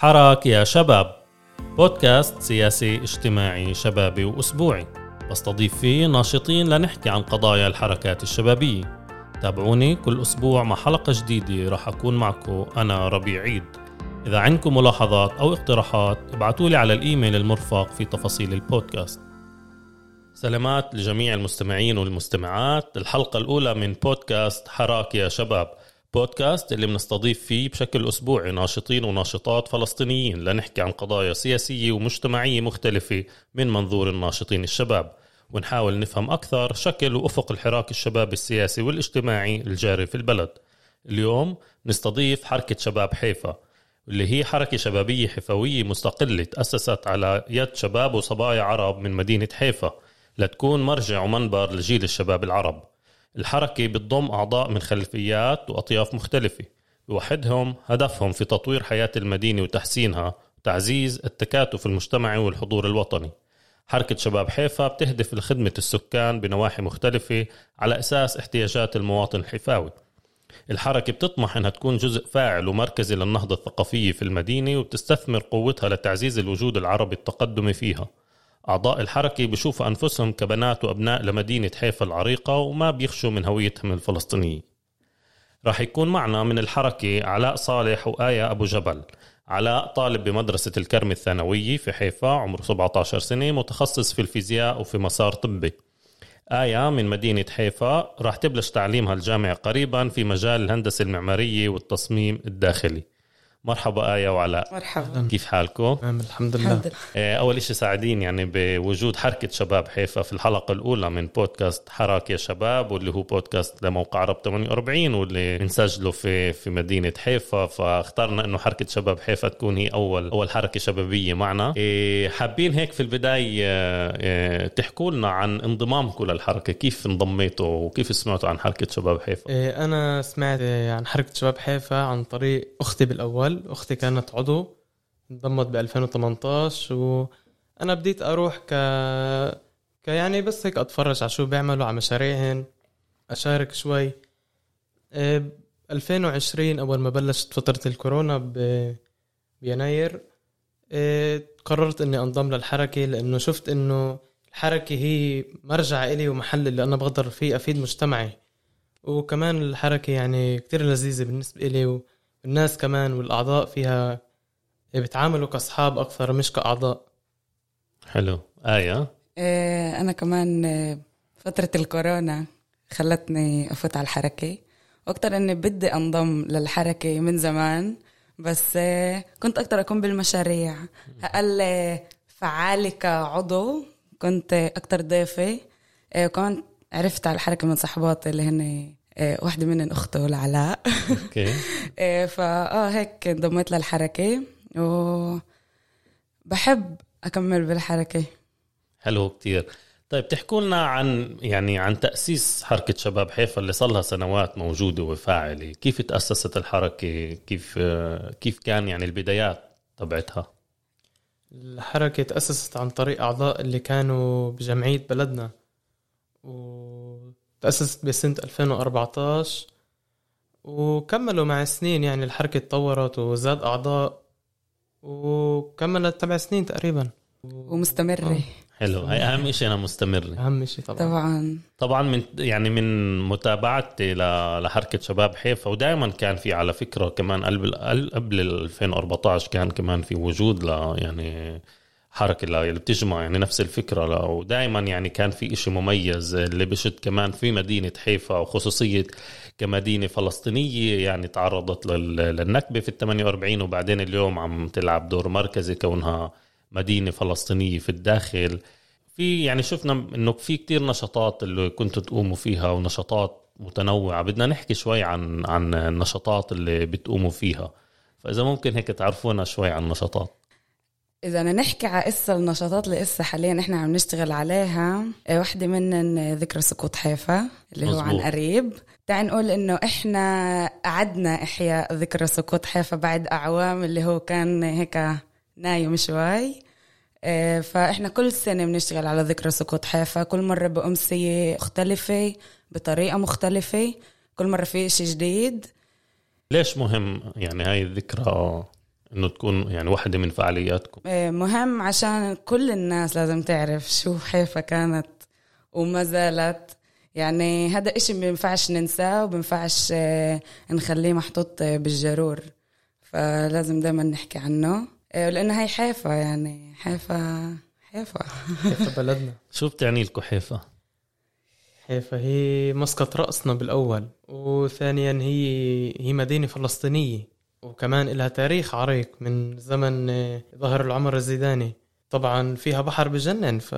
حراك يا شباب. بودكاست سياسي اجتماعي شبابي وأسبوعي. بستضيف فيه ناشطين لنحكي عن قضايا الحركات الشبابية. تابعوني كل أسبوع مع حلقة جديدة راح أكون معكم أنا ربيع عيد. إذا عندكم ملاحظات أو اقتراحات ابعتوا لي على الإيميل المرفق في تفاصيل البودكاست. سلامات لجميع المستمعين والمستمعات. الحلقة الأولى من بودكاست حراك يا شباب. بودكاست اللي بنستضيف فيه بشكل أسبوعي ناشطين وناشطات فلسطينيين لنحكي عن قضايا سياسية ومجتمعية مختلفة من منظور الناشطين الشباب. ونحاول نفهم أكثر شكل وأفق الحراك الشباب السياسي والاجتماعي الجاري في البلد. اليوم نستضيف حركة شباب حيفا اللي هي حركة شبابية حفوية مستقلة تأسست على يد شباب وصبايا عرب من مدينة حيفا لتكون مرجع ومنبر لجيل الشباب العرب. الحركة بتضم أعضاء من خلفيات وأطياف مختلفة بوحدهم هدفهم في تطوير حياة المدينة وتحسينها وتعزيز التكاتف المجتمعي والحضور الوطني. حركة شباب حيفا بتهدف لخدمة السكان بنواحي مختلفة على أساس احتياجات المواطن الحفاوي الحركة بتطمح أنها تكون جزء فاعل ومركزي للنهضة الثقافية في المدينة وبتستثمر قوتها لتعزيز الوجود العربي التقدمي فيها. أعضاء الحركة بشوفوا أنفسهم كبنات وأبناء لمدينة حيفا العريقة وما بيخشوا من هويتهم الفلسطينية. راح يكون معنا من الحركة علاء صالح وآية أبو جبل. علاء طالب بمدرسة الكرم الثانوية في حيفا عمره 17 سنة متخصص في الفيزياء وفي مسار طبي. آية من مدينة حيفا راح تبلش تعليمها الجامعي قريبا في مجال الهندسة المعمارية والتصميم الداخلي. مرحبا آية وعلاء. مرحبا. كيف حالكم؟ نعم الحمد لله الحمد لله آه، أول شيء سعيدين يعني بوجود حركة شباب حيفا في الحلقة الأولى من بودكاست حراك يا شباب واللي هو بودكاست لموقع عرب 48 واللي بنسجله في في مدينة حيفا. فاخترنا إنه حركة شباب حيفا تكون هي أول أول حركة شبابية معنا. إيه، حابين هيك في البداية آه، آه، تحكوا لنا عن انضمامكم للحركة كيف انضميتوا وكيف سمعتوا عن حركة شباب حيفا؟ إيه، أنا سمعت عن حركة شباب حيفا عن طريق أختي بالأول. أختي كانت عضو انضمت ب 2018 وأنا بديت أروح ك... ك يعني بس هيك أتفرج على شو بيعملوا على مشاريعهن أشارك شوي. إيه، ب 2020 أول ما بلشت فترة الكورونا ب... بيناير إيه، قررت إني أنضم للحركة لأنه شفت إنه الحركة هي مرجع إلي ومحل اللي أنا بقدر فيه أفيد مجتمعي. وكمان الحركة يعني كتير لذيذة بالنسبة إلي والناس كمان والأعضاء فيها بيتعاملوا كأصحاب أكثر مش كأعضاء. حلو. آية. آه، أنا كمان آه، فترة الكورونا خلتني أفوت على الحركة. وأكتر إني بدي أنضم للحركة من زمان بس آه، كنت أكتر أكون بالمشاريع. أقل آه، فعالة كعضو كنت أكتر ضيفة. آه، وكمان عرفت على الحركة من صحباتي اللي هن واحدة منهم أخته لعلاء أوكي. فا آه هيك انضميت للحركة. وبحب أكمل بالحركة. حلو كتير. طيب تحكوا لنا عن يعني عن تأسيس حركة شباب حيفا اللي صار لها سنوات موجودة وفاعلة. كيف تأسست الحركة؟ كيف كيف كان يعني البدايات تبعتها؟ الحركة تأسست عن طريق أعضاء اللي كانوا بجمعية بلدنا. وتأسست بسنة 2014 وكملوا مع سنين يعني الحركة تطورت وزاد أعضاء وكملت تبع سنين تقريبا. ومستمرة. حلو. هاي أهم شيء أنا مستمر أهم شيء طبعا. طبعا. طبعا من يعني من متابعتي ل- لحركة شباب حيفا ودائما كان في على فكرة كمان قبل قبل 2014 كان كمان في وجود ل يعني حركة اللي بتجمع يعني نفس الفكرة ودائما يعني كان في إشي مميز اللي بشد كمان في مدينة حيفا وخصوصية كمدينة فلسطينية يعني تعرضت لل- للنكبة في ال 48 وبعدين اليوم عم تلعب دور مركزي كونها مدينة فلسطينية في الداخل. في يعني شفنا إنه في كتير نشاطات اللي كنتوا تقوموا فيها ونشاطات متنوعة. بدنا نحكي شوي عن عن النشاطات اللي بتقوموا فيها. فإذا ممكن هيك تعرفونا شوي عن النشاطات. إذا بدنا نحكي على إسا النشاطات اللي إسا حاليا إحنا عم نشتغل عليها آه، وحدة منن ذكرى سقوط حيفا اللي هو عن مزبوط. قريب. تعال نقول إنه إحنا أعدنا إحياء ذكرى سقوط حيفا بعد أعوام اللي هو كان هيك نايم شوي. آه، فإحنا كل سنة بنشتغل على ذكرى سقوط حيفا. كل مرة بأمسية مختلفة بطريقة مختلفة. كل مرة في إشي جديد. ليش مهم يعني هاي الذكرى إنه تكون يعني واحدة من فعالياتكم. آه، مهم عشان كل الناس لازم تعرف شو حيفا كانت وما زالت. يعني هذا إشي ما بينفعش ننساه وبينفعش آه، نخليه محطوط بالجرور. فلازم دائما نحكي عنه. لأنه هي حيفا يعني حيفا حيفا. حيفا بلدنا. شو بتعني لكم حيفا؟ حيفا هي مسقط رأسنا بالأول وثانيا هي هي مدينة فلسطينية. وكمان لها تاريخ عريق من زمن آه، ظهر العمر الزيداني. طبعا فيها بحر بجنن ف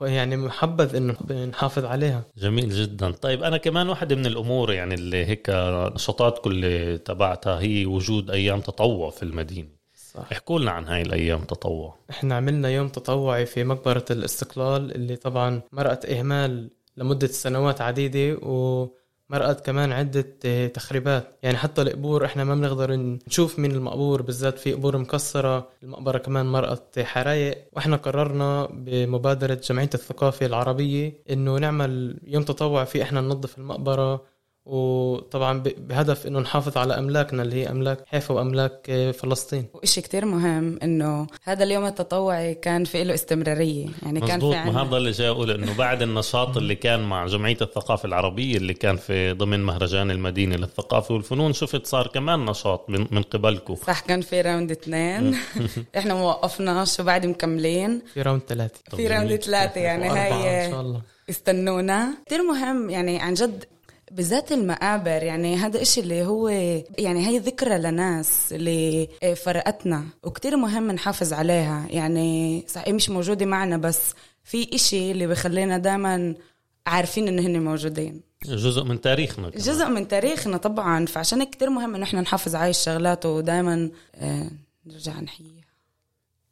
يعني محبذ إنه نحافظ عليها. جميل جدا. طيب أنا كمان واحدة من الأمور يعني اللي هيك نشاطات كل تبعتها هي وجود أيام تطوع في المدينة. صح. احكوا لنا عن هاي الأيام تطوع. إحنا عملنا يوم تطوعي في مقبرة الاستقلال اللي طبعا مرقت إهمال لمدة سنوات عديدة و مرقت كمان عدة تخريبات. يعني حتى القبور إحنا ما بنقدر نشوف مين المقبور بالذات في قبور مكسرة. المقبرة كمان مرقت حرايق. وإحنا قررنا بمبادرة جمعية الثقافة العربية إنه نعمل يوم تطوع فيه إحنا ننظف المقبرة. وطبعا بهدف إنه نحافظ على أملاكنا اللي هي أملاك حيفا وأملاك آه، فلسطين. وشيء كتير مهم إنه هذا اليوم التطوعي كان في له استمرارية. يعني كان في عنا... هذا اللي جاي أقول إنه بعد النشاط اللي كان مع جمعية الثقافة العربية اللي كان في ضمن مهرجان المدينة للثقافة والفنون شفت صار كمان نشاط من, من قبلكم. صح كان في round اثنين. إحنا ما وقفناش وبعد مكملين. في round ثلاثة. في round ثلاثة يعني هاي إن شاء الله. استنونا. كثير مهم يعني عن جد بالذات المقابر يعني هذا إشي اللي هو يعني هي ذكرى لناس اللي فرقتنا وكتير مهم نحافظ عليها. يعني صحيح مش موجودة معنا بس في إشي اللي بخلينا دائما عارفين إنه هن موجودين. جزء من تاريخنا كمان. جزء من تاريخنا طبعا. فعشان كتير مهم إنه إحنا نحافظ على الشغلات ودائما آه، نرجع نحييها.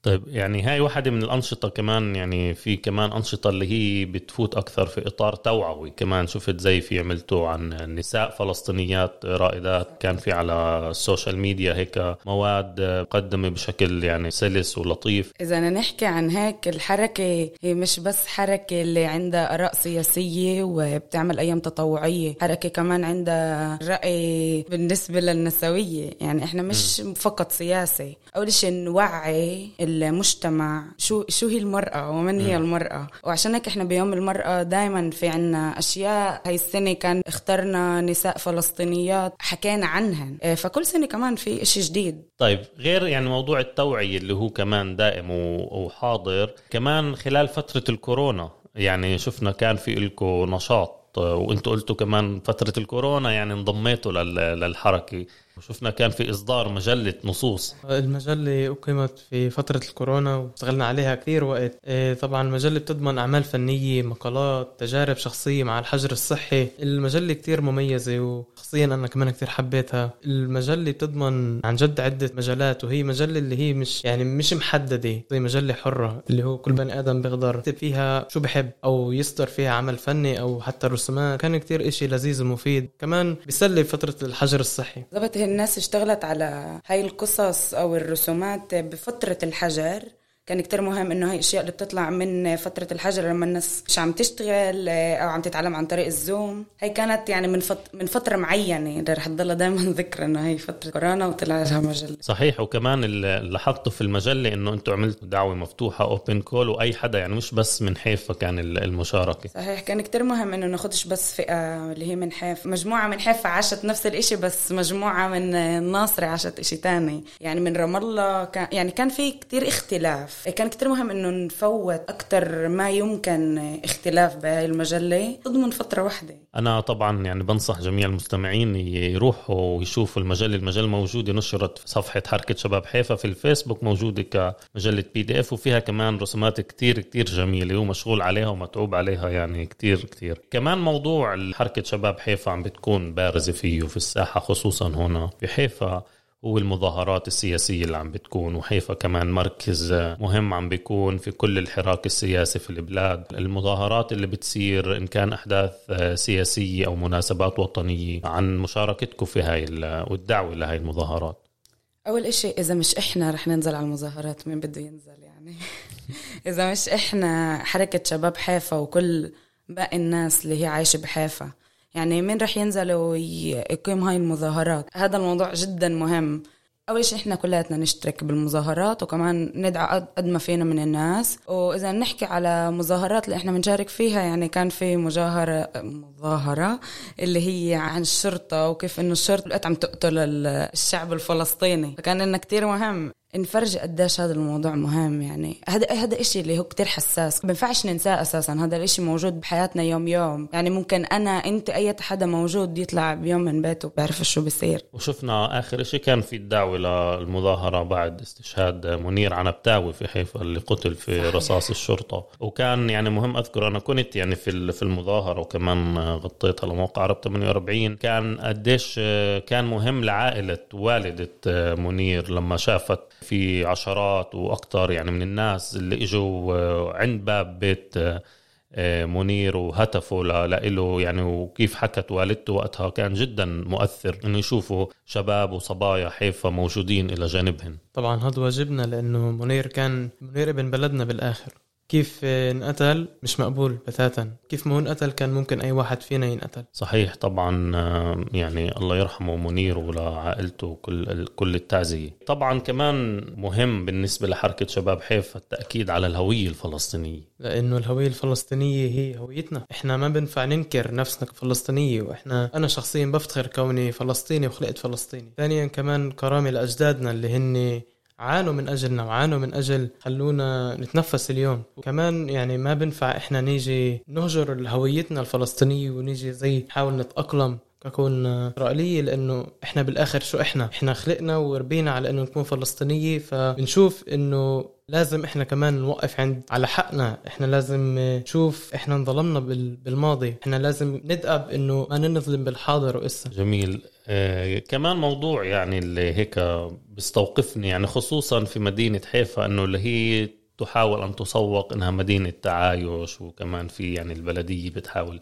طيب يعني هاي واحدة من الأنشطة كمان يعني في كمان أنشطة اللي هي بتفوت أكثر في إطار توعوي كمان. شفت زي في عملتوا عن نساء فلسطينيات رائدات كان في على ال social media هيك مواد مقدمة بشكل يعني سلس ولطيف. إذا نحكي عن هيك الحركة هي مش بس حركة اللي عندها آراء سياسية وبتعمل أيام تطوعية حركة كمان عندها رأي بالنسبة للنسوية. يعني إحنا مش م. فقط سياسي أول شيء نوعي المجتمع. شو شو هي المرأة ومن هي المرأة؟ وعشان هيك إحنا بيوم المرأة دائما في عنا أشياء. هاي السنة كان اخترنا نساء فلسطينيات حكينا عنهن. آه، فكل سنة كمان في إشي جديد. طيب غير يعني موضوع التوعية اللي هو كمان دائم وحاضر كمان خلال فترة الكورونا يعني شفنا كان في لكم نشاط وأنتم قلتوا كمان فترة الكورونا يعني انضميتوا للحركة. وشفنا كان في إصدار مجلة نصوص. المجلة أقيمت في فترة الكورونا واشتغلنا عليها كثير وقت. إيه، طبعا المجلة بتضمن أعمال فنية مقالات تجارب شخصية مع الحجر الصحي. المجلة كثير مميزة وشخصيا أنا كمان كثير حبيتها. المجلة بتضمن عن جد عدة مجالات وهي مجلة اللي هي مش يعني مش محددة زي مجلة حرة اللي هو كل بني آدم بيقدر يكتب فيها شو بحب أو يصدر فيها عمل فني أو حتى رسومات. كان كثير إشي لذيذ ومفيد. كمان بيسلي فترة الحجر الصحي. الناس اشتغلت على هاي القصص أو الرسومات بفترة الحجر. كان كتير مهم إنه هاي الأشياء اللي بتطلع من فترة الحجر لما الناس مش عم تشتغل آه، أو عم تتعلم عن طريق الزوم. هي كانت يعني من فت... من فترة معينة. اللي رح تضلها دائما ذكرى إنه هي فترة كورونا وطلع لها مجله صحيح. وكمان اللي لاحظته في المجلة إنه أنتم عملتوا دعوة مفتوحة open call وأي حدا يعني مش بس من حيفا كان المشاركة. صحيح. كان كتير مهم إنه ناخدش بس فئة اللي هي من حيف مجموعة من حيفا عاشت نفس الإشي بس مجموعة من الناصري عاشت إشي تاني. يعني من رام الله كان يعني كان في كتير اختلاف. كان كتير مهم إنه نفوت أكثر ما يمكن اختلاف بهاي المجلة. ضمن فترة واحدة. أنا طبعا يعني بنصح جميع المستمعين يروحوا ويشوفوا المجلة. المجلة موجودة نشرت في صفحة حركة شباب حيفا في الفيسبوك موجودة كمجلة PDF وفيها كمان رسومات كتير كتير جميلة ومشغول عليها ومتعوب عليها يعني كتير كتير. كمان موضوع حركة شباب حيفا عم بتكون بارزة فيه في الساحة خصوصا هنا في حيفا. والمظاهرات السياسية اللي عم بتكون وحيفا كمان مركز مهم عم بيكون في كل الحراك السياسي في البلاد. المظاهرات اللي بتصير إن كان أحداث سياسية أو مناسبات وطنية عن مشاركتكم في هاي والدعوة لهاي المظاهرات. أول إشي إذا مش إحنا رح ننزل على المظاهرات مين بده ينزل يعني؟ إذا مش إحنا حركة شباب حيفا وكل باقي الناس اللي هي عايشة بحيفا يعني مين رح ينزلوا ويقيم هاي المظاهرات؟ هذا الموضوع جدا مهم. أول شيء إحنا كلياتنا نشترك بالمظاهرات وكمان ندعى قد ما فينا من الناس. وإذا نحكي على مظاهرات اللي إحنا بنشارك فيها يعني كان في مجاهرة مظاهرة اللي هي عن الشرطة وكيف إنه الشرطة بقت عم تقتل الشعب الفلسطيني. فكان لنا كتير مهم. نفرج قديش هذا الموضوع مهم يعني هذا هذا الشيء اللي هو كتير حساس. ما بينفعش ننساه أساسا هذا الشيء موجود بحياتنا يوم يوم يعني ممكن أنا أنت أي حدا موجود يطلع بيوم من بيته بيعرف شو بيصير. وشفنا آخر شيء كان في الدعوة للمظاهرة بعد استشهاد منير عنبتاوي في حيفا اللي قتل في صحيح. رصاص الشرطة. وكان يعني مهم أذكر أنا كنت يعني في في المظاهرة وكمان غطيتها لموقع عرب 48 كان قديش كان مهم لعائلة والدة منير لما شافت في عشرات وأكثر يعني من الناس اللي إجوا آه، عند باب بيت آه، منير وهتفوا له يعني. وكيف حكت والدته وقتها كان جدا مؤثر إنه يشوفوا شباب وصبايا حيفا موجودين إلى جانبهم. طبعا هذا واجبنا لأنه منير كان منير ابن بلدنا بالآخر. كيف انقتل؟ مش مقبول بتاتا. كيف ما هو انقتل كان ممكن أي واحد فينا ينقتل. صحيح طبعا يعني الله يرحمه منير ولعائلته كل كل التعزية. طبعا كمان مهم بالنسبة لحركة شباب حيفا التأكيد على الهوية الفلسطينية. لأنه الهوية الفلسطينية هي هويتنا. إحنا ما بنفع ننكر نفسنا كفلسطينية وإحنا أنا شخصيا بفتخر كوني فلسطيني وخلقت فلسطيني. ثانيا كمان كرامة لأجدادنا اللي هن عانوا من اجلنا وعانوا من أجل خلونا نتنفس اليوم. وكمان يعني ما بنفع إحنا نيجي نهجر هويتنا الفلسطينية ونيجي زي نحاول نتأقلم ككون إسرائيلية لأنه إحنا بالآخر شو إحنا؟ إحنا خلقنا وربينا على إنه نكون فلسطينية. فبنشوف إنه لازم إحنا كمان نوقف عند على حقنا. إحنا لازم نشوف إحنا انظلمنا بالماضي. إحنا لازم ندأب إنه ما ننظلم بالحاضر. وإسا جميل. آه كمان موضوع يعني اللي هيك بيستوقفني يعني خصوصا في مدينة حيفا إنه اللي هي تحاول أن تسوق إنها مدينة تعايش وكمان في يعني البلدية بتحاول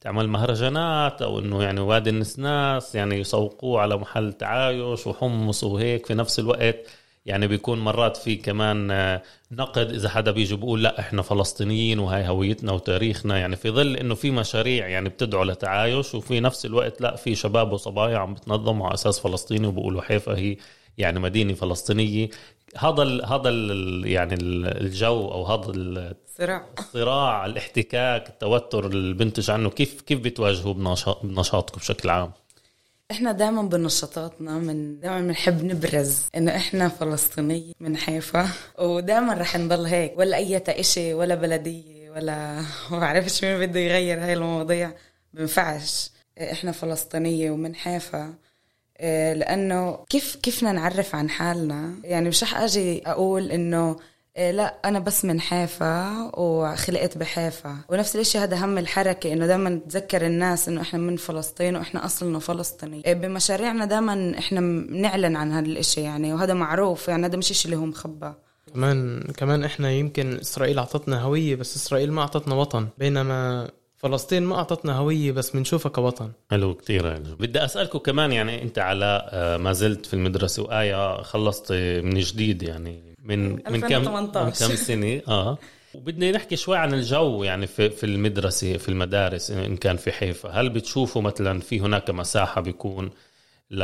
تعمل مهرجانات أو إنه يعني وادي النسناس يعني يسوقوه على محل تعايش وحمص وهيك في نفس الوقت. يعني بيكون مرات في كمان آه، نقد إذا حدا بيجي بيقول لا إحنا فلسطينيين وهي هويتنا وتاريخنا. يعني في ظل إنه في مشاريع يعني بتدعو لتعايش وفي نفس الوقت لا في شباب وصبايا عم بتنظموا على أساس فلسطيني وبقولوا حيفا هي يعني مدينة فلسطينية. هذا ال هذا ال يعني الجو أو هذا الصراع الصراع الاحتكاك التوتر اللي بنتج عنه. كيف كيف بتواجهوه بنشاطكم بشكل عام؟ إحنا دائما بنشاطاتنا من دائما بنحب نبرز إنه إحنا فلسطينية من حيفا ودائما رح نضل هيك ولا أي إشي ولا بلدية ولا ما بعرفش مين بده يغير هاي المواضيع. بنفعش. إحنا فلسطينية ومن حيفا. إيه، لأنه كيف كيفنا نعرف عن حالنا؟ يعني مش رح أجي أقول إنه لا أنا بس من حيفا وخلقت بحيفا. ونفس الشيء هذا هم الحركة إنه دائما نتذكر الناس إنه إحنا من فلسطين وإحنا اصلنا فلسطيني إيه، بمشاريعنا دائما إحنا بنعلن عن هذا الشيء يعني وهذا معروف يعني هذا مش شيء اللي هو مخبى كمان كمان إحنا يمكن إسرائيل أعطتنا هوية بس إسرائيل ما أعطتنا وطن. بينما فلسطين ما أعطتنا هوية بس بنشوفها كوطن. حلو كثير يعني. بدي أسألكم كمان يعني أنت على آه، ما زلت في المدرسة وآية خلصت من جديد يعني. من من كم من كم سنة؟ آه. وبدنا نحكي شوي عن الجو يعني في في المدرسة في المدارس إن كان في حيفا. هل بتشوفوا مثلا في هناك مساحة بيكون ل...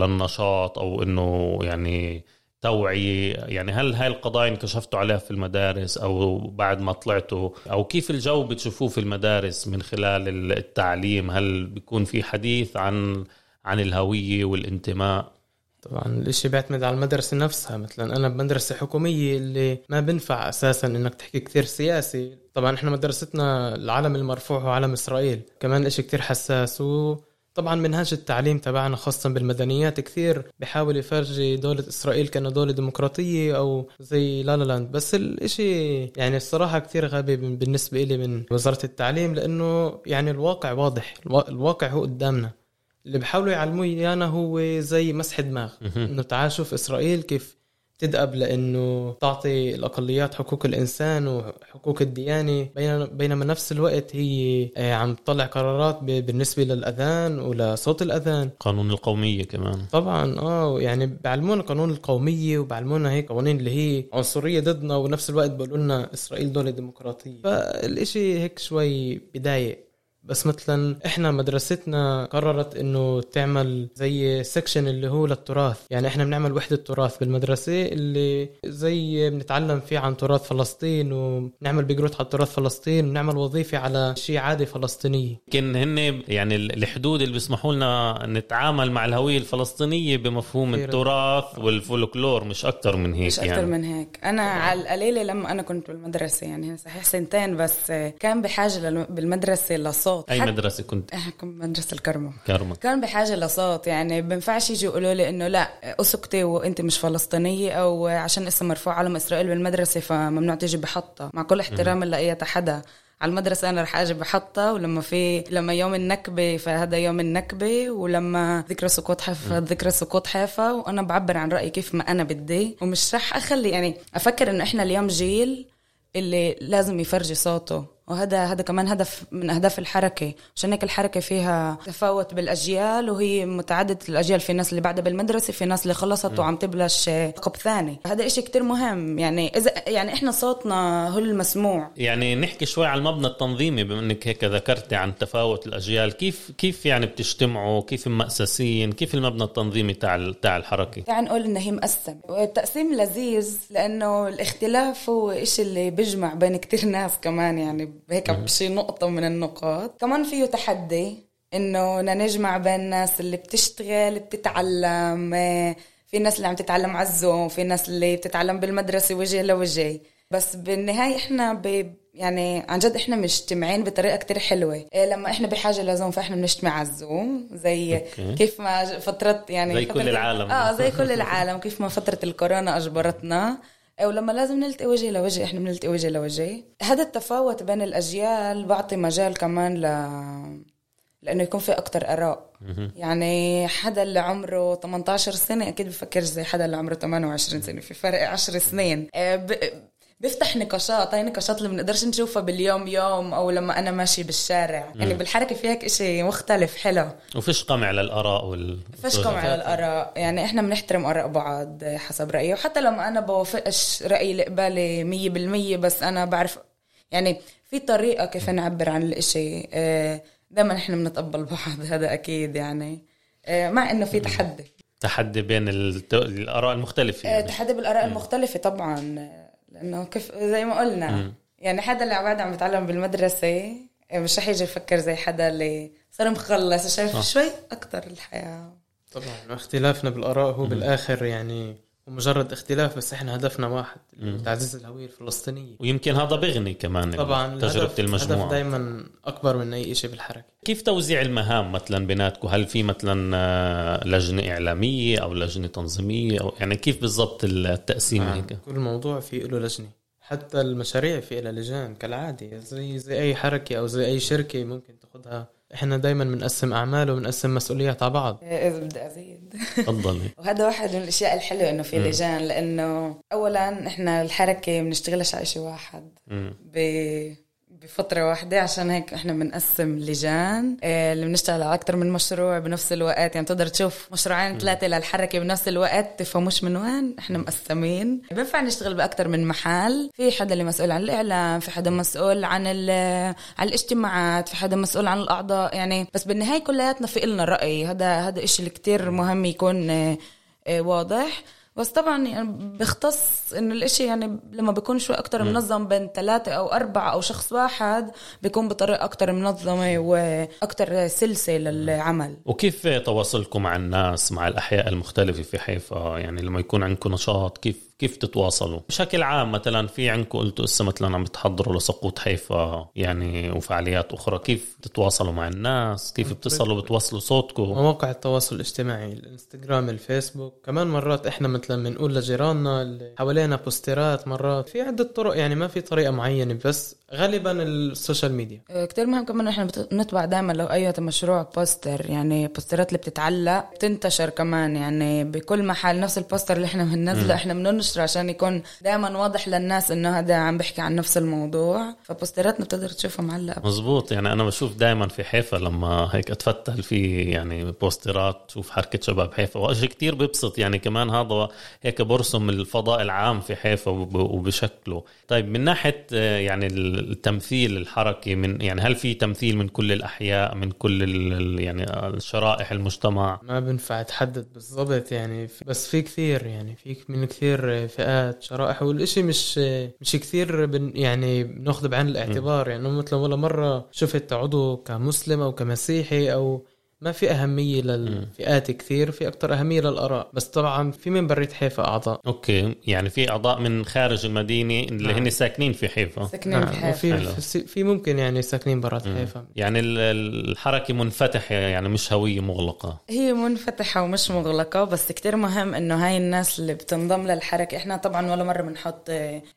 للنشاط أو إنه يعني توعية؟ يعني هل هاي القضايا انكشفتوا عليها في المدارس أو بعد ما طلعتوا؟ أو كيف الجو بتشوفوه في المدارس من خلال التعليم؟ هل بيكون في حديث عن عن الهوية والانتماء؟ طبعا الإشي بيعتمد على المدرسة نفسها. مثلا أنا بمدرسة حكومية اللي ما بنفع أساسا إنك تحكي كثير سياسي. طبعا إحنا مدرستنا العلم المرفوع هو علم إسرائيل. كمان إشي كثير حساس. و طبعا منهاج التعليم تبعنا خاصة بالمدنيات كثير بحاول يفرجي دولة إسرائيل كأنه دولة ديمقراطية أو زي لا لا لاند. بس الإشي يعني الصراحة كثير غبي بالنسبة إلي من وزارة التعليم لأنه يعني الواقع واضح. الواقع هو قدامنا. اللي بحاولوا يعلموه إيانا هو زي مسح دماغ. إنه تعال شوف إسرائيل كيف تدأب لأنه تعطي الأقليات حقوق الإنسان وحقوق الديانة. بينما نفس الوقت هي آه، عم تطلع قرارات بالنسبة للأذان ولصوت الأذان. قانون القومية كمان. طبعا آه يعني بعلمونا قانون القومية وبعلمونا هيك قوانين اللي هي عنصرية ضدنا ونفس الوقت بيقولوا لنا إسرائيل دولة ديمقراطية. فالإشي هيك شوي بضايق بس مثلا إحنا مدرستنا قررت إنه تعمل زي section اللي هو للتراث. يعني إحنا بنعمل وحدة تراث بالمدرسة اللي زي بنتعلم فيه عن تراث فلسطين وبنعمل بجروت على تراث فلسطين وبنعمل وظيفة على شيء عادي فلسطينيه يمكن هن يعني الحدود اللي بيسمحوا لنا نتعامل مع الهوية الفلسطينية بمفهوم. التراث والفولكلور مش أكثر من هيك مش أكثر يعني. من هيك. أنا على القليلة لما أنا كنت بالمدرسة يعني صحيح سنتين بس كان بحاجة بالمدرسة لصوت. أي حتى- مدرسة كنت؟ إحنا كنت بمدرسه الكرمة. كرمة. كان بحاجة لصوت يعني بينفعش يجي يقولوا لي إنه لا أسكتي وأنت مش فلسطينية أو عشان اسم مرفوع علم إسرائيل بالمدرسة فممنوع تيجي بحطة. مع كل احترام لأي حدا. على المدرسة أنا رح أجي بحطها ولما في لما يوم النكبة فهذا يوم النكبة ولما ذكرى سقوط حيفا ذكرى سقوط حيفا وأنا بعبر عن رأيي كيف ما أنا بدي. ومش رح أخلي يعني أفكر إنه إحنا اليوم جيل اللي لازم يفرجي صوته. وهذا هذا كمان هدف من أهداف الحركة عشان هيك الحركة فيها تفاوت بالأجيال وهي متعددة الأجيال في ناس اللي بعدها بالمدرسة في ناس اللي خلصت وعم تبلش ثقب ثاني. هذا إشي كتير مهم يعني إذا يعني إحنا صوتنا هو المسموع. يعني نحكي شوي عن المبنى التنظيمي بما انك هيك ذكرتي عن تفاوت الأجيال. كيف كيف يعني بتجتمعوا؟ كيف مؤسسين كيف المبنى التنظيمي تاع تاع الحركة؟ تعال نقول إنه هي مقسم. والتقسيم لذيذ لأنه الاختلاف هو إشي اللي بيجمع بين كتير ناس كمان يعني هيك بشي نقطة من النقاط. كمان فيه تحدي إنه نجمع بين الناس اللي بتشتغل بتتعلم في ناس اللي عم تتعلم على الزوم في ناس اللي بتتعلم بالمدرسة وجه لوجه. بس بالنهاية إحنا ب يعني عن جد إحنا مجتمعين بطريقة كتير حلوة. إيه لما إحنا بحاجة لزوم فإحنا بنجتمع على الزوم زي أوكي. كيف ما فترة يعني زي كل فترة- العالم. آه زي كل العالم. كيف ما فترة الكورونا أجبرتنا. ولما لازم نلتقي وجه لوجه إحنا بنلتقي وجه لوجه هذا التفاوت بين الأجيال بعطي مجال كمان ل لأنه يكون في أكتر آراء. يعني حدا اللي عمره 18 سنة أكيد بفكرش زي حدا اللي عمره 28 سنة في فرق 10 سنين. آه،. بيفتح نقاشات هاي نقاشات اللي بنقدرش نشوفها باليوم يوم أو لما أنا ماشي بالشارع. يعني بالحركة في هيك إشي مختلف حلو. وفيش قمع للاراء وال فيش قمع على الآراء. يعني إحنا بنحترم آراء بعض حسب رأيي. وحتى لما أنا بوافقش رأيي اللي قبالي مية بالمية بس أنا بعرف يعني في طريقة كيف نعبر عن الإشي. دائما إحنا بنتقبل بعض هذا أكيد يعني. آه، مع إنه في تحدي. تحدي بين الت... الآراء المختلفة آه، يعني. تحدي بالآراء المختلفة طبعا. لأنه كيف زي ما قلنا يعني حدا اللي بعد عم بيتعلم بالمدرسة آه، مش رح يجي يفكر زي حدا اللي صار مخلص شايف شوي أكتر الحياة. طبعا واختلافنا بالآراء هو بالآخر يعني هو مجرد اختلاف بس إحنا هدفنا واحد تعزيز الهوية الفلسطينية. ويمكن هذا بغني كمان طبعا تجربة الهدف المجموعة. دائما أكبر من أي شيء بالحركة. كيف توزيع المهام مثلا بيناتكم؟ هل في مثلا آه، لجنة إعلامية أو لجنة تنظيمية؟ أو يعني كيف بالضبط التقسيم هيك؟ كل موضوع في له لجنة. حتى المشاريع في لها لجان كالعادة. زي زي أي حركة أو زي أي شركة ممكن تاخذها إحنا دائما بنقسم أعمال وبنقسم مسؤوليات على بعض. آه، إذا بدي أزيد. تفضلي. وهذا واحد من الأشياء الحلوة إنه في لجان لأنه اولا إحنا الحركة بنشتغلش على شيء واحد. ب بفترة واحدة عشان هيك إحنا بنقسم لجان آه، اللي بنشتغل على أكتر من مشروع بنفس الوقت. يعني تقدر تشوف مشروعين ثلاثة للحركة بنفس الوقت تفهموش من وين. إحنا مقسمين. بينفع نشتغل بأكتر من محل. في حدا اللي مسؤول عن الإعلام في حدا مسؤول عن عن الاجتماعات في حدا مسؤول عن الأعضاء. يعني بس بالنهاية كلياتنا في إلنا رأي. هذا هذا إشي اللي كتير مهم يكون آه، آه، واضح. بس طبعا يعني بيختص انه الإشي يعني لما بيكون شوي أكتر منظم بين ثلاثة أو أربعة أو شخص واحد بيكون بطريقة أكتر منظمة وأكتر سلسة للعمل. وكيف تواصلكم مع الناس مع الأحياء المختلفة في حيفا؟ يعني لما يكون عندكم نشاط كيف كيف تتواصلوا؟ بشكل عام مثلا في عندكم قلتوا هسه مثلا عم بتحضروا لسقوط حيفا يعني وفعاليات أخرى كيف تتواصلوا مع الناس؟ كيف بتصلوا بتوصلوا صوتكم؟ مواقع التواصل الاجتماعي الإنستغرام الفيسبوك. كمان مرات إحنا مثلا بنقول لجيراننا اللي حوالينا posterات مرات. في عدة طرق يعني ما في طريقة معينة بس غالبا ال social media. آه، كتير مهم كمان إحنا بنطبع دائما لو أي مشروع poster يعني posterات اللي بتتعلق بتنتشر كمان يعني بكل محل نفس ال poster اللي إحنا بننزله إحنا بننشر انتشره عشان يكون دائما واضح للناس إنه هذا عم بحكي عن نفس الموضوع. ف posterاتنا بتقدر تشوفها معلقة. مزبوط. يعني أنا بشوف دائما في حيفا لما هيك أتفتل في يعني بوسترات شوف حركة شباب حيفا. وشيء كتير بيبسط. يعني كمان هذا هيك برسم الفضاء العام في حيفا وبشكله. طيب من ناحية آه، يعني التمثيل الحركي من يعني هل في تمثيل من كل الأحياء من كل يعني شرائح المجتمع؟ ما بنفع تحدد بالضبط يعني. بس في كثير يعني. في من كثير فئات شرائح والإشي مش مش كثير بن يعني بناخذ بعين الاعتبار. يعني مثلا ولا مرة شفت عضو كمسلم أو كمسيحي أو ما في أهمية للفئات كثير في أكثر أهمية للآراء. بس طبعا في من برات حيفا أعضاء. أوكي. يعني في أعضاء من خارج المدينة اللي نعم. هن ساكنين في حيفا. ساكنين نعم. في حيفا. وفي في ممكن يعني ساكنين برات حيفا. يعني الحركة منفتحة يعني مش هوية مغلقة. هي منفتحة ومش مغلقة بس كتير مهم إنه هاي الناس اللي بتنضم للحركة إحنا طبعا ولا مرة بنحط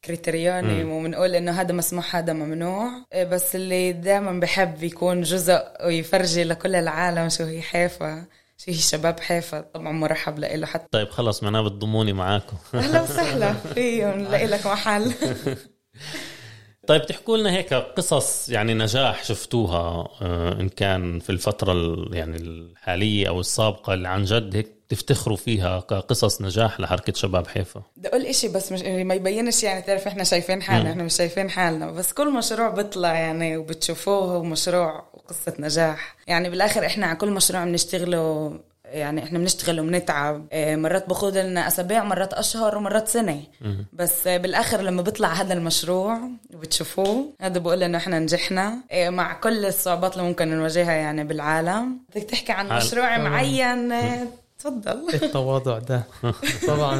criterion وبنقول إنه هذا مسموح هذا ممنوع. بس اللي دائما بحب يكون جزء ويفرجي لكل العالم شو هي حيفا شو هي شباب حيفا طبعا مرحب لإله حتى طيب خلص معناه بتضموني معاكم. أهلا وسهلا. فيهم نلاقي لك محل. طيب تحكوا لنا هيك قصص يعني نجاح شفتوها آه، إن كان في الفترة يعني الحالية أو السابقة اللي عن جد هيك تفتخروا فيها كقصص نجاح لحركة شباب حيفا؟ بدي أقول إشي بس مش ما يبينش يعني تعرف إحنا شايفين حالنا إحنا مش شايفين حالنا. بس كل مشروع بيطلع يعني وبتشوفوه هو مشروع وقصة نجاح. يعني بالآخر إحنا على كل مشروع بنشتغله يعني إحنا بنشتغل وبنتعب. آه، مرات باخذ لنا أسابيع مرات أشهر ومرات سنة. بس بالآخر لما بيطلع هذا المشروع وبتشوفوه هذا بقول إنه إحنا نجحنا. آه، مع كل الصعوبات اللي ممكن نواجهها يعني بالعالم. بدك تحكي عن مشروع معين؟ آه، تفضل. التواضع ده. طبعا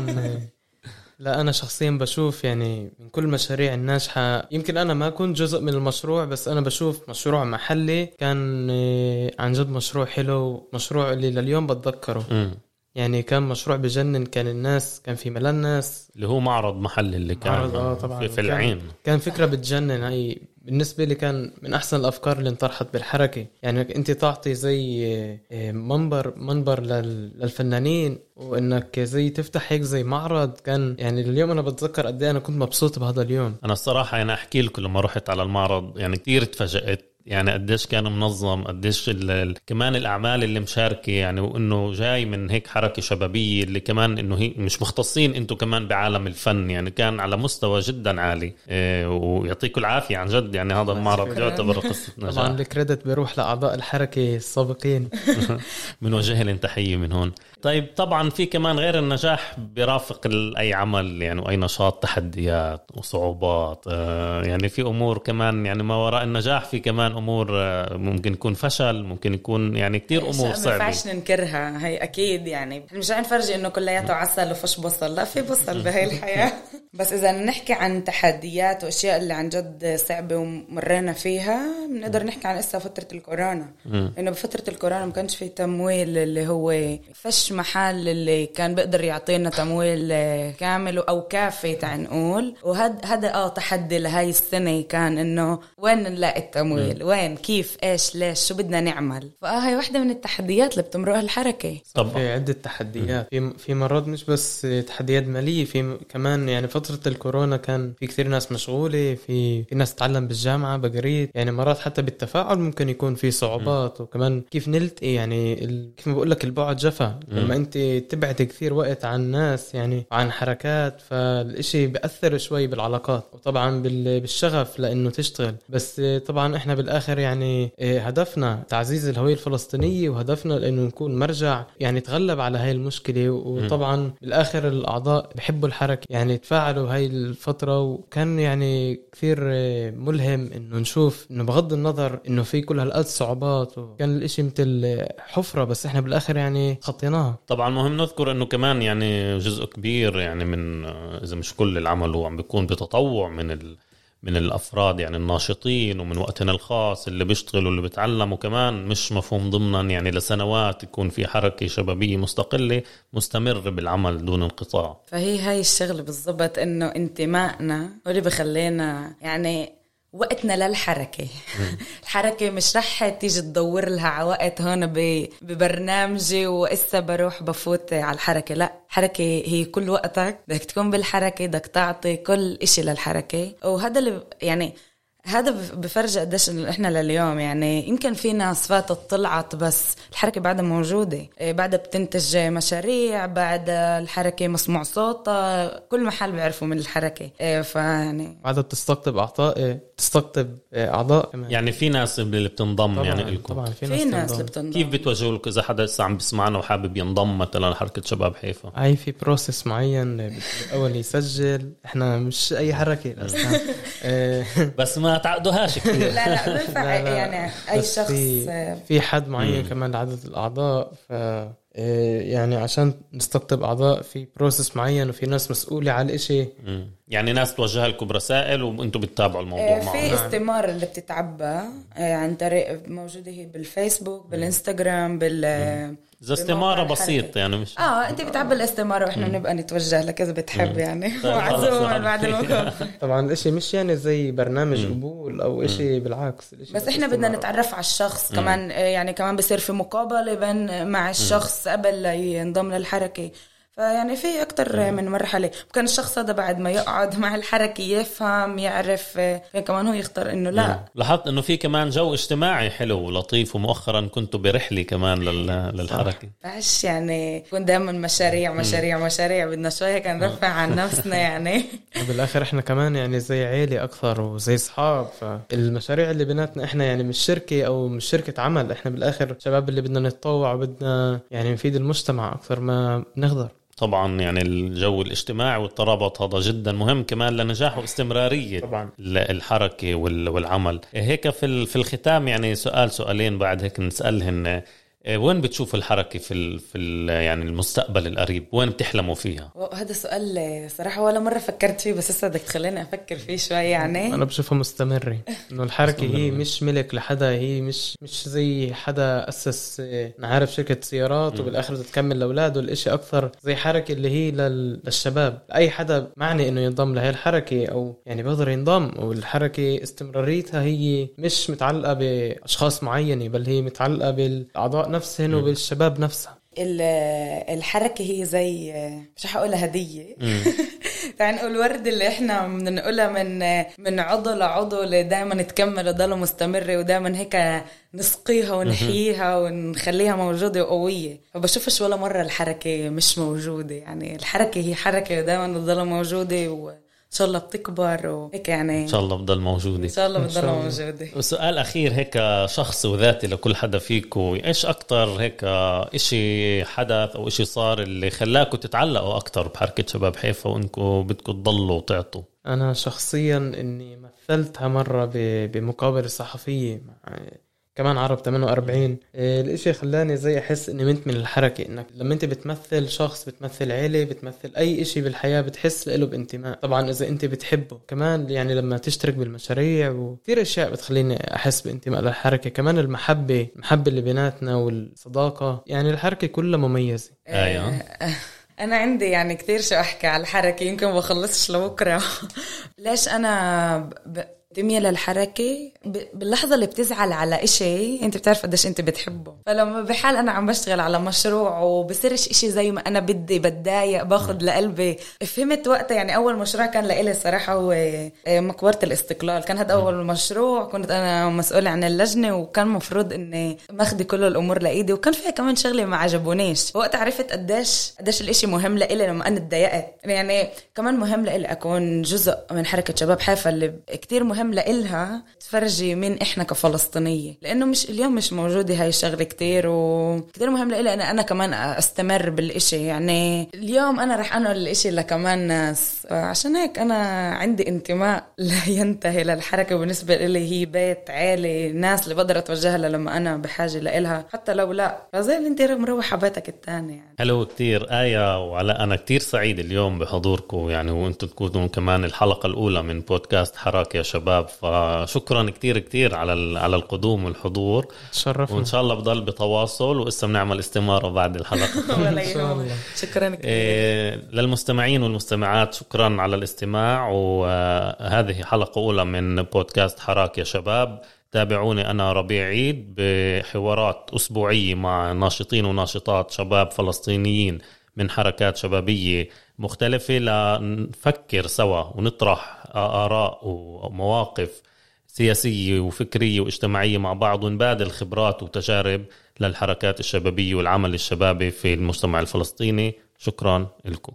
لا أنا شخصيا بشوف يعني من كل المشاريع الناجحة يمكن أنا ما كنت جزء من المشروع بس أنا بشوف مشروع محلي كان آه، عن جد مشروع حلو مشروع اللي لليوم بتذكره. يعني كان مشروع بجنن كان الناس كان في ملان ناس اللي هو معرض محلي اللي كان معرض آه طبعا. في, في العين. كان فكرة بتجنن هاي بالنسبة لي كان من أحسن الأفكار اللي انطرحت بالحركة. يعني أنت تعطي زي آه، منبر منبر للفنانين وإنك زي تفتح هيك زي معرض. كان يعني اليوم أنا بتذكر قد إيه أنا كنت مبسوط بهذا اليوم. أنا الصراحة أنا أحكي لكم لما رحت على المعرض يعني كثير تفاجأت. يعني قديش كان منظم قديش كمان الأعمال اللي مشاركة يعني وإنه جاي من هيك حركة شبابية اللي كمان إنه هي مش مختصين أنتم كمان بعالم الفن يعني كان على مستوى جدا عالي. إيه ويعطيكم العافية عن جد يعني هذا المعرض يعتبر قصه نجاح طبعا الكريدت بيروح لأعضاء الحركة السابقين. بنوجه لهم تحية من هون. طيب طبعا في كمان غير النجاح بيرافق أي عمل يعني واي نشاط تحديات وصعوبات آه، يعني في أمور كمان يعني ما وراء النجاح في كمان امور آه، ممكن يكون فشل ممكن يكون يعني كتير أمور صعبه ما ينفعش ننكرها هي أكيد يعني. مش عم نفرجي إنه كلياته عسل وفش بصل لا في بصل بهي الحياة. بس إذا نحكي عن تحديات وأشياء اللي عن جد صعبة ومرينا فيها بنقدر نحكي عن اسا فترة الكورونا. لأنه بفترة الكورونا ما كانش في تمويل اللي هو فش محل اللي كان بيقدر يعطينا تمويل كامل أو كافي تعال نقول. وهذا هذا آه تحدي لهي السنة كان إنه وين نلاقي التمويل؟ وين؟ كيف؟ إيش؟ ليش؟ شو بدنا نعمل؟ فآه هي وحدة من التحديات اللي بتمرقها الحركة. طبعا. في عدة تحديات. في في مرات مش بس تحديات مالية في كمان يعني فترة الكورونا كان في كثير ناس مشغولة في في ناس تتعلم بالجامعة بقريت. يعني مرات حتى بالتفاعل ممكن يكون في صعوبات. وكمان كيف نلتقي؟ يعني كيف ما بقول لك البعد جفا. لما انت تبعد كثير وقت عن الناس يعني عن حركات فالإشي بأثر شوي بالعلاقات. وطبعا بالشغف لإنه تشتغل. بس طبعا إحنا بالآخر يعني إيه، هدفنا تعزيز الهوية الفلسطينية وهدفنا لإنه نكون مرجع يعني تغلب على هاي المشكلة. وطبعا بالآخر الأعضاء بحبوا الحركة. يعني تفاعلوا هاي الفترة وكان يعني كثير ملهم إنه نشوف إنه بغض النظر إنه في كل هالقد صعوبات وكان الإشي مثل حفرة بس إحنا بالآخر يعني خطيناها. طبعا مهم نذكر إنه كمان يعني جزء كبير يعني من إذا مش كل العمل هو عم بيكون بتطوع من ال من الأفراد يعني الناشطين ومن وقتنا الخاص اللي بيشتغلوا واللي بيتعلموا كمان مش مفهوم ضمنا يعني لسنوات يكون في حركة شبابية مستقلة مستمر بالعمل دون انقطاع. فهي هاي الشغلة بالضبط إنه انتمائنا هو اللي بخلينا يعني وقتنا للحركة. الحركة مش رح تيجي تدور لها على وقت هون ببرنامجي وإسا بروح بفوت على الحركة. لا الحركة هي كل وقتك. بدك تكون بالحركة بدك تعطي كل إشي للحركة. وهذا اللي يعني هذا بفرج قديش إحنا لليوم يعني يمكن في ناس فاتت طلعت بس الحركة بعدها موجودة. إيه، بعدها بتنتج مشاريع بعد الحركة مسموع صوتها كل محل بيعرفوا من الحركة. إيه، فيعني بعدها بتستقطب أعضاء إيه، تستقطب أعضاء. كمان يعني في ناس اللي بتنضم طبعًا يعني لكم طبعا في ناس, في ناس اللي بتنضم. كيف بتوجهوا لكم؟ إذا حدا لسه عم بيسمعنا وحابب ينضم مثلا لحركه شباب حيفا. هاي في process معين بالاول يسجل. إحنا مش أي حركة. بس ما تعقدوهاش كثير لا لا بنفع يعني أي شخص في, في حد معين كمان لعدد الأعضاء ف إيه، يعني عشان نستقطب أعضاء في process معين وفي ناس مسؤولة على الإشي. يعني ناس توجه لكم برسائل وأنتم بتتابعوا الموضوع معهم. في استمارة اللي بتتعبى إيه، عن طريق موجودة هي بالفيسبوك بالإنستغرام بال إذا استمارة بسيط يعني مش آه أنت بتعبي الاستمارة وإحنا بنبقى نتوجه لك إذا بتحب يعني. طيب، معزوم بعد الوقت طبعا الإشي مش يعني زي برنامج قبول أو إشي بالعكس بس إحنا بدنا نتعرف على الشخص كمان يعني كمان بصير في مقابلة بين مع الشخص قبل ينضم للحركة. فيعني في أكتر من مرحلة. ممكن الشخص هذا بعد ما يقعد مع الحركة يفهم يعرف كمان هو يختار إنه لا. لاحظت إنه في كمان جو اجتماعي حلو ولطيف ومؤخرا كنتوا برحلة كمان للحركة. بس يعني يكون دائما مشاريع مشاريع مشاريع. بدنا شوية كان نرفع عن نفسنا يعني. بالآخر إحنا كمان يعني زي عيلة أكثر وزي أصحاب فالمشاريع اللي بيناتنا إحنا يعني مش شركة أو مش شركة عمل. إحنا بالآخر شباب اللي بدنا نتطوع وبدنا يعني نفيد المجتمع أكثر ما بنقدر طبعا يعني الجو الاجتماعي والترابط هذا جدا مهم كمان لنجاح واستمرارية طبعا. الحركة والعمل. هيك في في الختام يعني سؤال سؤالين بعد هيك نسألهن. إيه، وين بتشوف الحركة في ال في ال يعني المستقبل القريب؟ وين بتحلموا فيها؟ هذا سؤال صراحة ولا مرة فكرت فيه بس هسه بدك تخليني أفكر فيه شوي يعني. أنا بشوفها مستمرة إنه الحركة هي مش ملك لحدا هي مش مش زي حدا أسس نعرف شركة سيارات وبالآخر تكمل لاولاده الاشي أكثر زي حركة اللي هي للشباب. أي حدا معني إنه ينضم لهي الحركة أو يعني بيقدر ينضم والحركة استمراريتها هي مش متعلقة بأشخاص معينة بل هي متعلقة بالأعضاء نفسهن وبالشباب نفسها. الحركة هي زي مش حقولها هدية. يعني نقول الورد اللي إحنا بنقولها من من عضو لعضو اللي دائما تكمل وتضل مستمرة ودائما هيك نسقيها ونحييها ونخليها موجودة وقوية. فبشوفش ولا مرة الحركة مش موجودة. يعني الحركة هي حركة ودائما بتضل موجودة و إن شاء الله بتكبر وهيك يعني إن شاء الله بضل موجودة. إن شاء الله بضل موجودة. وسؤال أخير هيك شخصي وذاتي لكل حدا فيكم إيش أكثر هيك إشي حدث أو إشي صار اللي خلاكم تتعلقوا أكثر بحركة شباب حيفا وانكم بدكم تضلوا وتعطوا؟ أنا شخصيا إني مثلتها مرة بمقابلة صحفية مع كمان عرب 48 آه، الإشي خلاني زي أحس إني منت من الحركة إنك لما أنت بتمثل شخص بتمثل عيلة بتمثل أي إشي بالحياة بتحس له بانتماء. طبعا إذا أنت بتحبه كمان يعني لما تشترك بالمشاريع وكثير أشياء بتخليني أحس بانتماء للحركة. كمان المحبة المحبة اللي بيناتنا والصداقة يعني الحركة كلها مميزة. أيوه. أنا عندي يعني كثير شو أحكي على الحركة يمكن ما بخلصش لبكرة. ليش أنا ب... دمية للحركة باللحظة اللي بتزعل على إشي أنت بتعرف قديش أنت بتحبه. فلما بحال أنا عم بشتغل على مشروع وبصيرش إشي زي ما أنا بدي بتضايق باخد لقلبي. فهمت وقتها يعني أول مشروع كان لإلي صراحة هو آه، مقبرة الاستقلال. كان هذا أول مشروع كنت أنا مسؤولة عن اللجنة وكان مفروض إني ماخدي كل الأمور لإيدي. وكان فيها كمان شغلة ما عجبونيش وقت عرفت قديش قديش الإشي مهم لإلي لما أنا تضايقت يعني كمان مهم لإلي أكون جزء من حركة شباب حيفا اللي كتير مهم مهم لإلها تفرجي مين إحنا كفلسطينية. لأنه مش اليوم مش موجودة هاي الشغلة كتير وكتير مهم لإلي أنا, أنا كمان أستمر بالإشي. يعني اليوم أنا رح أنقل الإشي لكمان ناس. عشان هيك أنا عندي انتماء لا ينتهي للحركة. بالنسبة لي هي بيت عيلة ناس اللي بقدر أتوجه لها لما أنا بحاجة لإلها. حتى لو لا. فزي اللي أنت مروحة بيتك الثاني يعني حلو كتير. آية وعلاء أنا كتير سعيد اليوم بحضوركم. يعني وأنتم تكونوا كمان الحلقة الأولى من بودكاست حراك يا شباب. الشباب فشكرا كتير كتير على على القدوم والحضور. تشرفنا. وإن شاء الله بضل بتواصل وإسا بنعمل استمارة بعد الحلقة. شكرا كثير إيه للمستمعين والمستمعات شكرا على الاستماع. وهذه حلقة أولى من بودكاست حراك يا شباب. تابعوني أنا ربيع عيد بحوارات أسبوعية مع ناشطين وناشطات شباب فلسطينيين. من حركات شبابية مختلفة لنفكر سوا ونطرح آراء ومواقف سياسية وفكرية واجتماعية مع بعض ونبادل خبرات وتجارب للحركات الشبابية والعمل الشبابي في المجتمع الفلسطيني. شكرا لكم.